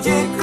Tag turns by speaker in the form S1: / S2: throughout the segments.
S1: люди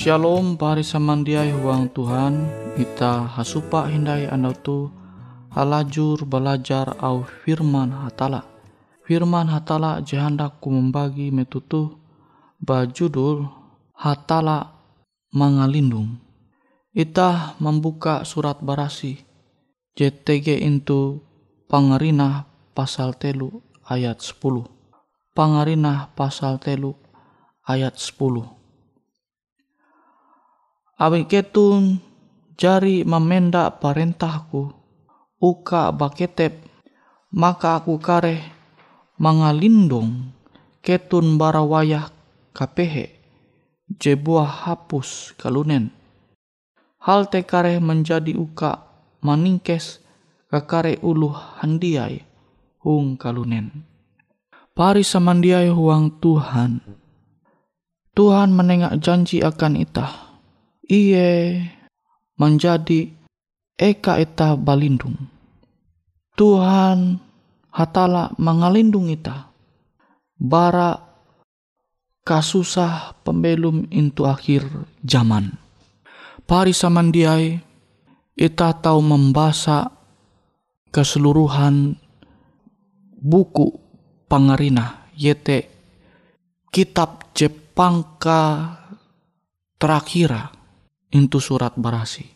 S1: Shalom pari samandiai huang Tuhan Ita hasupa hindai andau tu
S2: halajur belajar au firman hatala. Firman hatala jahandaku membagi metutu bajudul hatala mangalindung. Ita membuka surat barasi JTG itu pangerina pasal telu ayat 10. Pangerina pasal telu ayat 10. Abi ketun jari memenda perintahku. Uka baketep maka aku kare mangalindung ketun barawayah kapehe jebuah hapus kalunen. Hal te kare menjadi uka maningkes kakare ulu handiai hung kalunen. Pari samandiai huang Tuhan. Tuhan menengak janji akan ita iye menjadi eka ita balindung. Tuhan hatala mengalindung ita. Bara kasusah pembelum into akhir zaman. Pari samandiai ita tahu membaca keseluruhan buku pangarina yete kitab Jepangka terakhir itu surat barasi.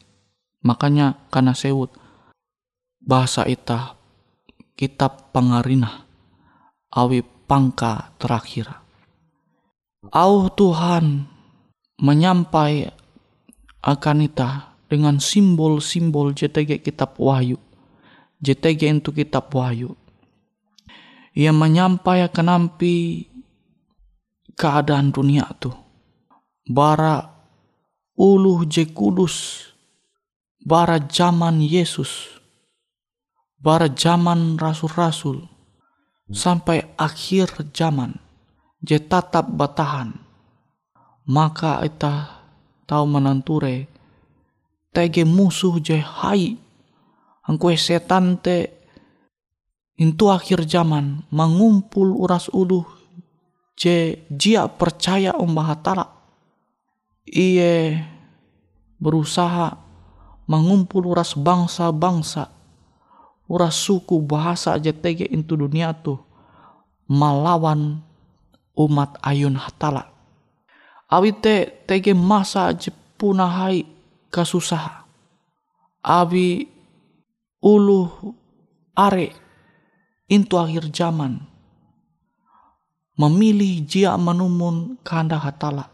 S2: Makanya karena sewut bahasa ita kitab pangarina awi pangka terakhir. Au Tuhan menyampai akan ita dengan simbol-simbol JTG kitab Wahyu. JTG itu kitab Wahyu. Ia menyampai akan nampi keadaan dunia tuh. Bara uluh je kudus bara zaman Yesus, bara zaman rasul-rasul, sampai akhir zaman, je tatap batahan, maka ita tahu menanture, tege musuh je hai, angkue setan te itu akhir zaman mengumpul uras ulu je jia percaya om bahatala iye berusaha mengumpul uras bangsa-bangsa, uras suku bahasa aja tege itu dunia tuh melawan umat ayun hatala. Awite tege masa aja punahai kasusah. Abi ulu are into akhir zaman memilih jia menumun kanda hatala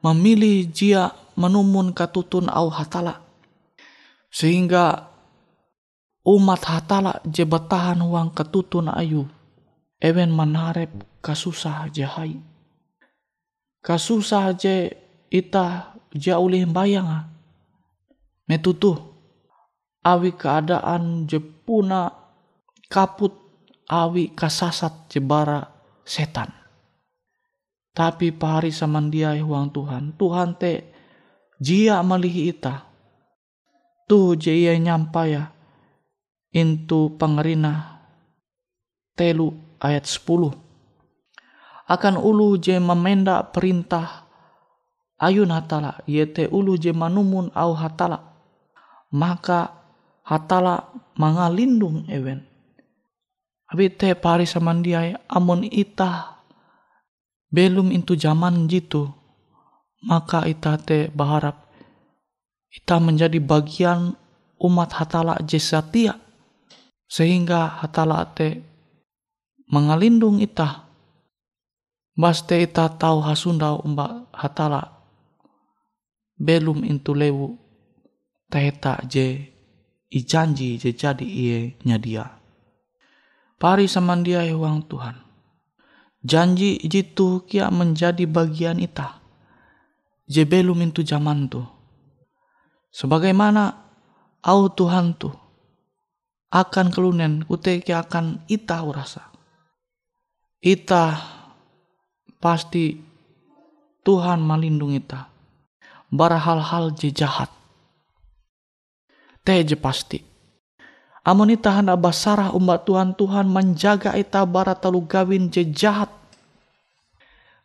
S2: memilih jia menumun katutun au hatala sehingga umat hatala je batahan uang ketutun ayu. Ewen manarep kasusah jahai. Kasusah je ita jauh bayang. Metutu. Awi keadaan je puna kaput awi kasasat jebara setan. Tapi pari samandiai huang Tuhan. Tuhan te jia malihi ita. Tu je ia nyampa ya. Intu pangerina telu ayat 10 akan ulu je memenda perintah ayun hatala yete ulu je manumun au hatala. Maka hatala mangalindung ewen. Abi te pari samandiai amun ita belum intu zaman jitu maka ita te berharap kita menjadi bagian umat hatala jesatia sehingga hatala te mengalindung ita. Baste ita tahu hasunda umba hatala belum intu lewu tehta je ijanji je jadi iye nyadia. Pari samandia uang Tuhan janji jitu kia menjadi bagian ita je belum intu zaman tuh Sebagaimana au Tuhan tu akan kelunen kuteki akan ita urasa. Ita pasti Tuhan melindungi ita. Bara hal-hal je jahat. Teje pasti. Amun ita hendak basarah umat Tuhan, Tuhan menjaga ita bara talu gawin je jahat.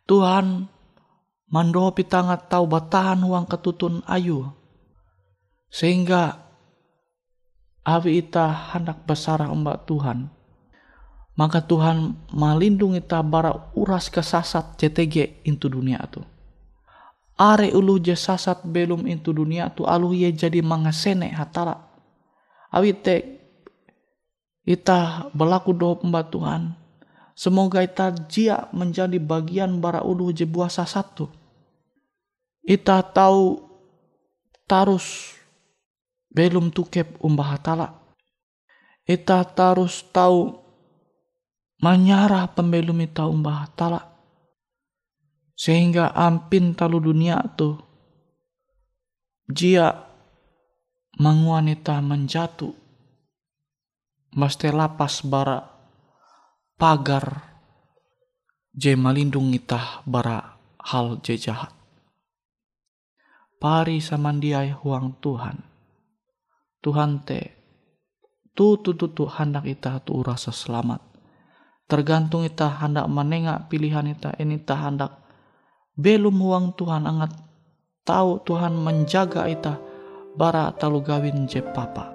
S2: Tuhan mandoho pitangat tau batahan uang ketutun ayu sehingga
S3: awi ita hendak besarah umbak Tuhan maka Tuhan melindungi ta bara uras kesasat CTG into dunia tu. Are ulu je sasat belum into dunia tu alu ye jadi mangasene hatala. Awi te ita berlaku doa pembat Tuhan. Semoga ita jia menjadi bagian bara ulu je buah sasat tu. Ita tahu tarus belum tukep umbah hatala. Ita tarus tahu manyarah pembelum ita umbah tala sehingga ampin talu dunia tu jia manguanita menjatuh mesti lapas bara pagar je malindung ita bara hal je jahat. Pari samandiai huang Tuhan. Tuhan te tu tu tu tu hendak ita tu rasa selamat. Tergantung ita hendak menengak pilihan ita ini ita hendak belum uang Tuhan angat tahu Tuhan menjaga ita bara talu gawin je papa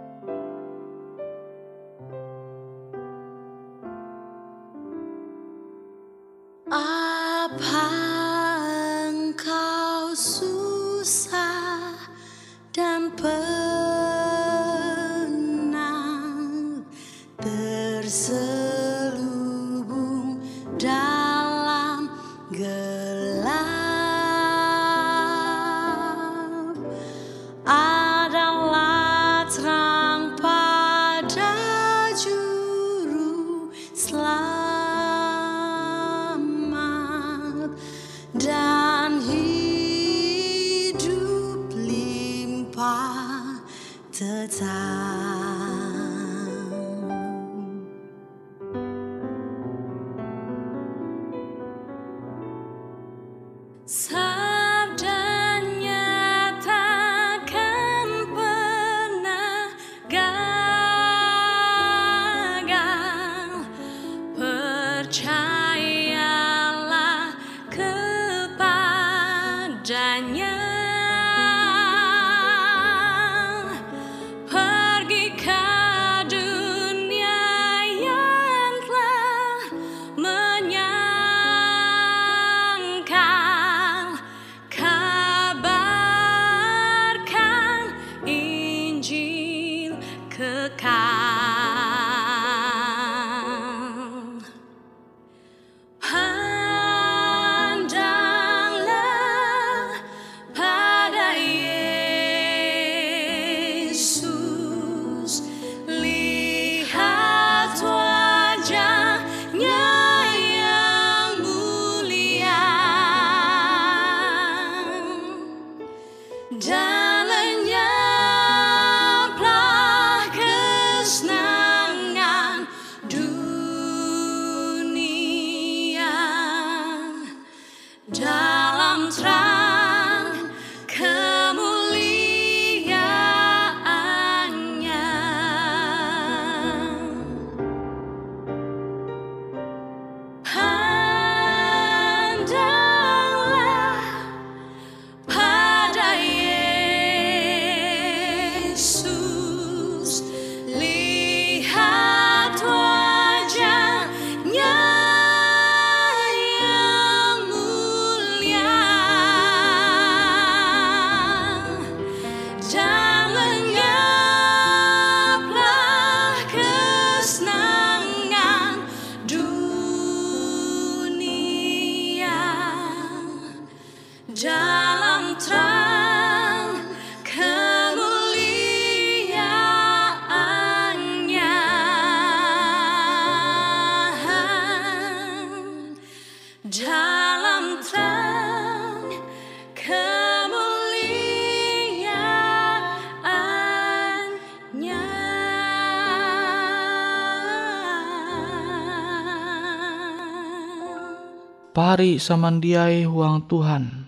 S3: pari samandiai huang Tuhan.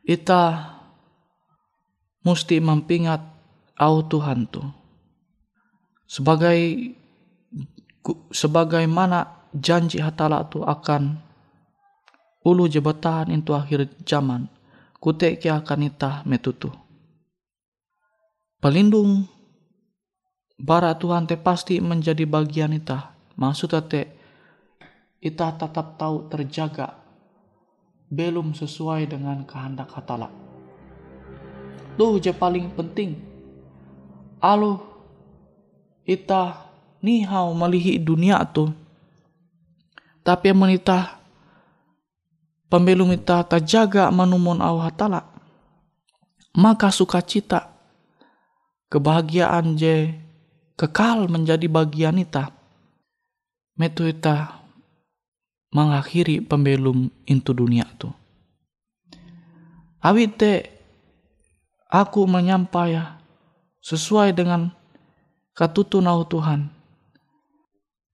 S3: Ita mesti mempingat au Tuhan tu. Sebagai sebagaimana janji hatala tu akan ulu jabatan itu akhir zaman kutek akan ita metutu. Pelindung
S2: bara Tuhan te pasti menjadi bagian ita. Maksudnya te ita tetap tahu terjaga belum sesuai dengan kehendak hatala. Tuh je paling penting. Alu ita nihau melihi dunia tu. Tapi menita pembelum ita terjaga manumun au hatala. Maka sukacita kebahagiaan je kekal menjadi bagian ita. Metu ita mengakhiri pembelum into dunia tu. Awite aku menyampai sesuai dengan katutunau Tuhan.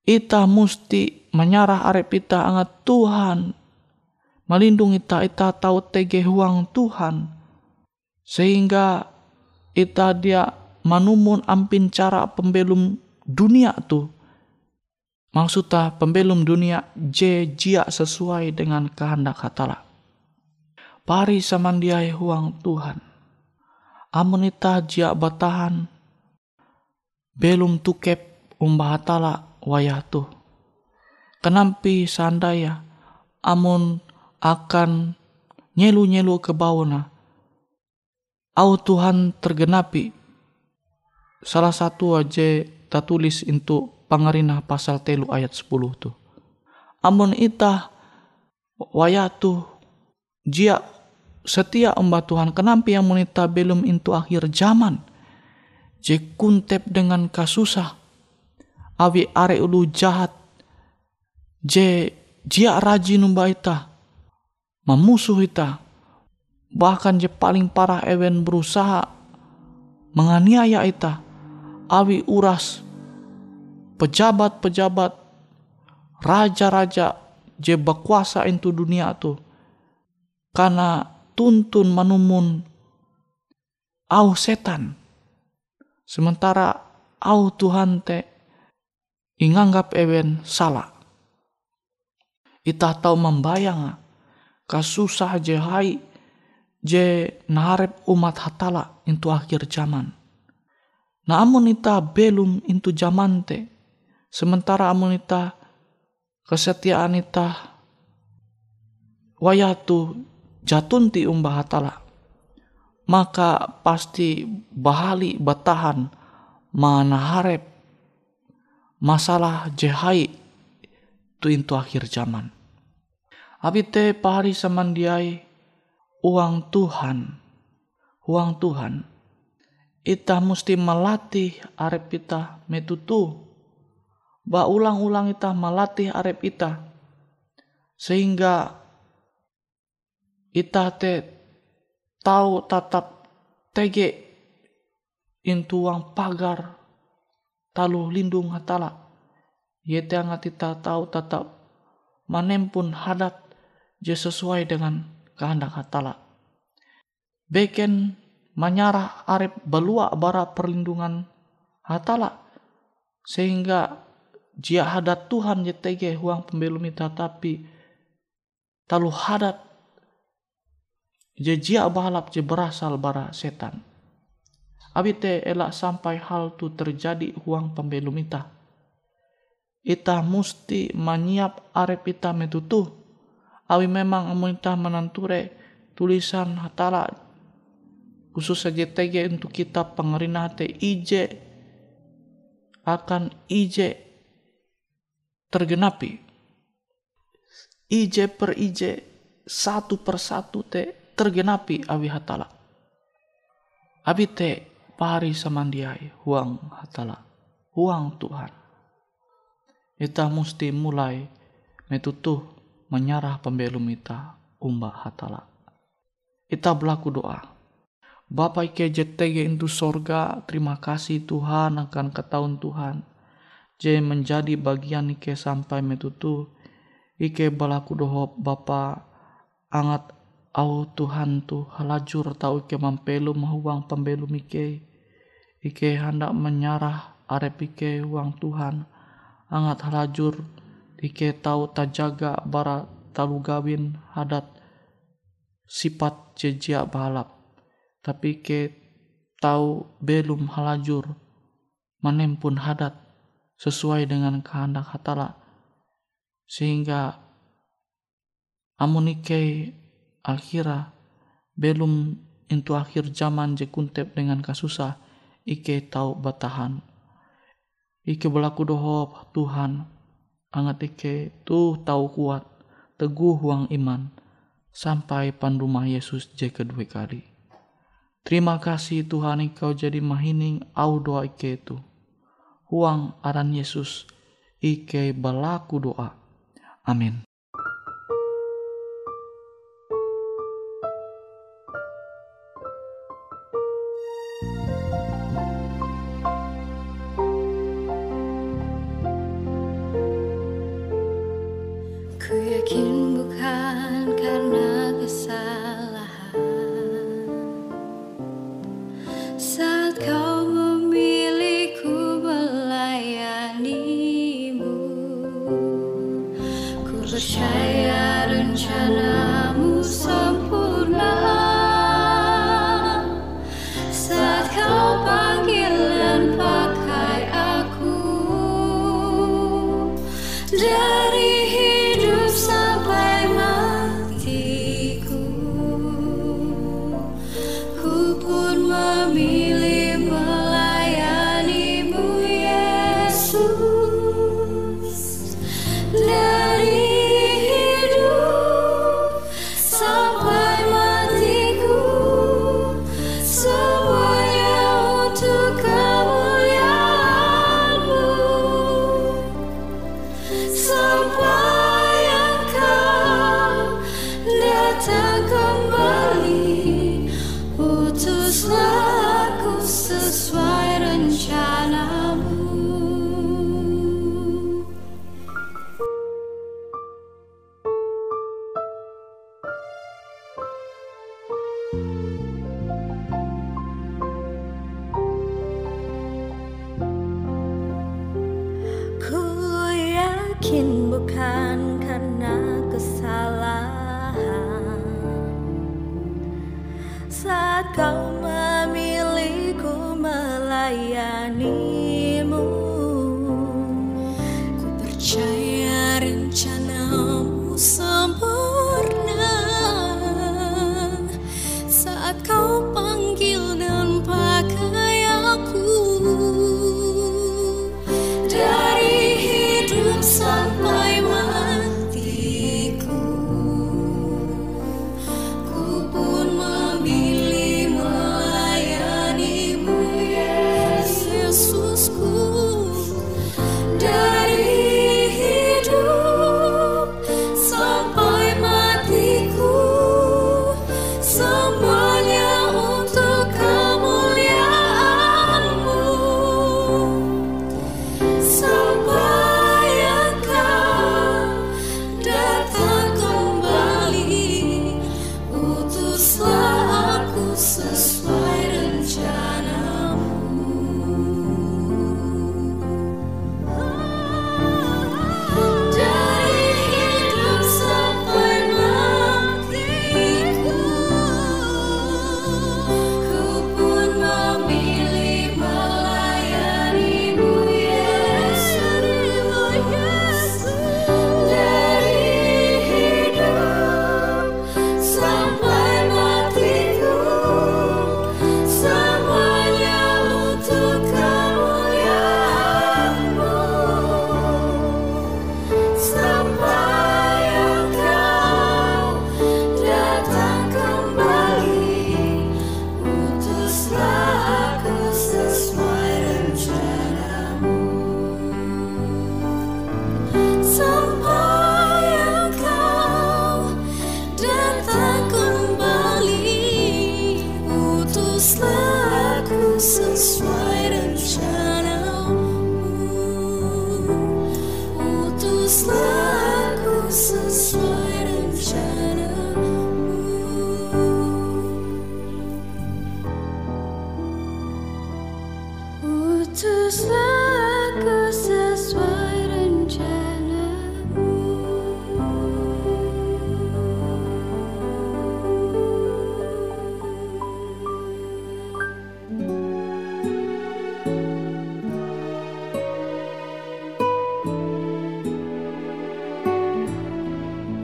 S2: Ita musti menyarah arep ita angat Tuhan. Melindungi ita ita tahu tege huang Tuhan. Sehingga ita dia manumun ampin cara pembelum dunia tu. Maksudnya pembelum dunia je jia sesuai dengan kehendak hatala. Pari samandiai huang Tuhan. Amunita jia batahan. Belum tukep umbah hatala wayah tu. Kenampi sandaya amun akan nyelu-nyelu ke bawah Au Tuhan tergenapi salah satu aja tak tulis untuk pangarina pasal telu ayat 10 tu. Amun ita wayatu jia setia amba Tuhan kenapa yang monita belum into akhir zaman. Je kuntep dengan kasusah. Awi are ulu jahat. Je jia rajin umba ita memusuh ita bahkan je paling parah ewen berusaha menganiaya ita awi uras pejabat-pejabat raja-raja je berkuasa itu dunia tu. Karena tuntun manumun au setan. Sementara au Tuhan te inganggap ewen salah. Itah tahu membayang kasusah je hai je naharep umat hatala itu akhir zaman. Namun ita belum into zaman te. Sementara amun ita kesetiaan ita wayatu umbah hatala. Maka pasti bahali batahan mana harap masalah jehai tu into akhir zaman. Abite pahari samandiai uang Tuhan, uang Tuhan ita mesti melatih arep ita metutu ba ulang-ulang ita melatih arep ita sehingga ita te tahu tatap tege intu uang pagar talu lindung hatala. Yete angat ita tahu tatap manem pun hadat je sesuai dengan kehendak hatala. Beken menyarah arep belua bara perlindungan hatala. Sehingga jia hadat Tuhan jetege huang pembelum ita tapi talu hadat jia balap je berasal bara setan abite elak sampai hal tu terjadi huang pembelum ita ita musti menyiap arep ita metutu awi memang amun ita menanture tulisan hatala khusus tege untuk kita te ije akan ije tergenapi. Ije per ije satu per satu te tergenapi awi hatala. Abi te pari samandiai huang hatala. Huang Tuhan. Kita mesti mulai metutuh menyarah pembelum kita umbah hatala. Kita berlaku doa. Bapa ike jetege itu sorga, terima kasih Tuhan akan ketahuan Tuhan. Je menjadi bagian ike sampai metutu. Ike balaku doho Bapa angat au Tuhan tu halajur tau ike mampelu mahuang pembelum ike. Ike hendak menyarah arep ike uang Tuhan. Angat halajur ike tahu tajaga bara talu gawin hadat sifat jejak balap tapi ke tahu belum halajur
S3: menempun hadat sesuai dengan kehendak hatala sehingga amunike akhira belum into akhir zaman je kuntep dengan kasusah ike tau batahan. Ike berlaku doho Tuhan angat ike tuh tahu kuat teguh huang iman sampai pandumah Yesus je kedua kali. Terima kasih Tuhan engkau jadi mahining au doa ike itu huang aran Yesus. Ike berlaku doa. Amin rencana so sweet.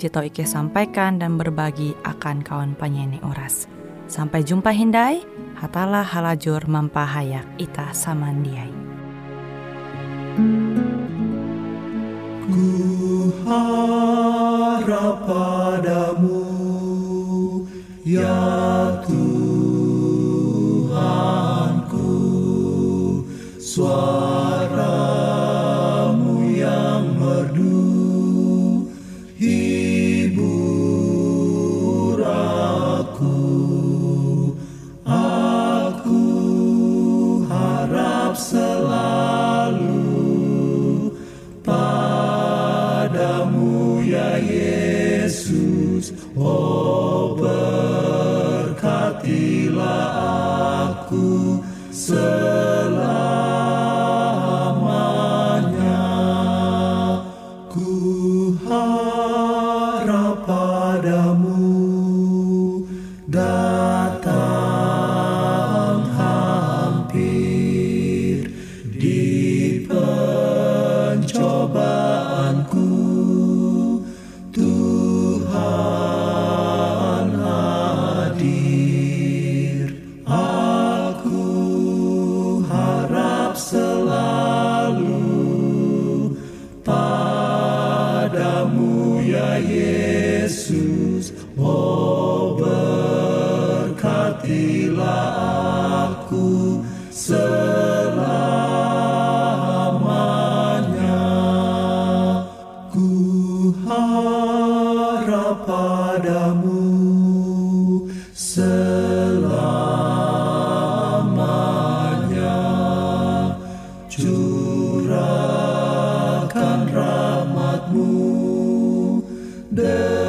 S4: Jito Ike sampaikan dan berbagi akan kawan penyanyi oras. Sampai jumpa Hindai, hatalah halajur mampahayak ita samandiai.
S1: Ku harap padamu, ya curahkan rahmatmu. Dan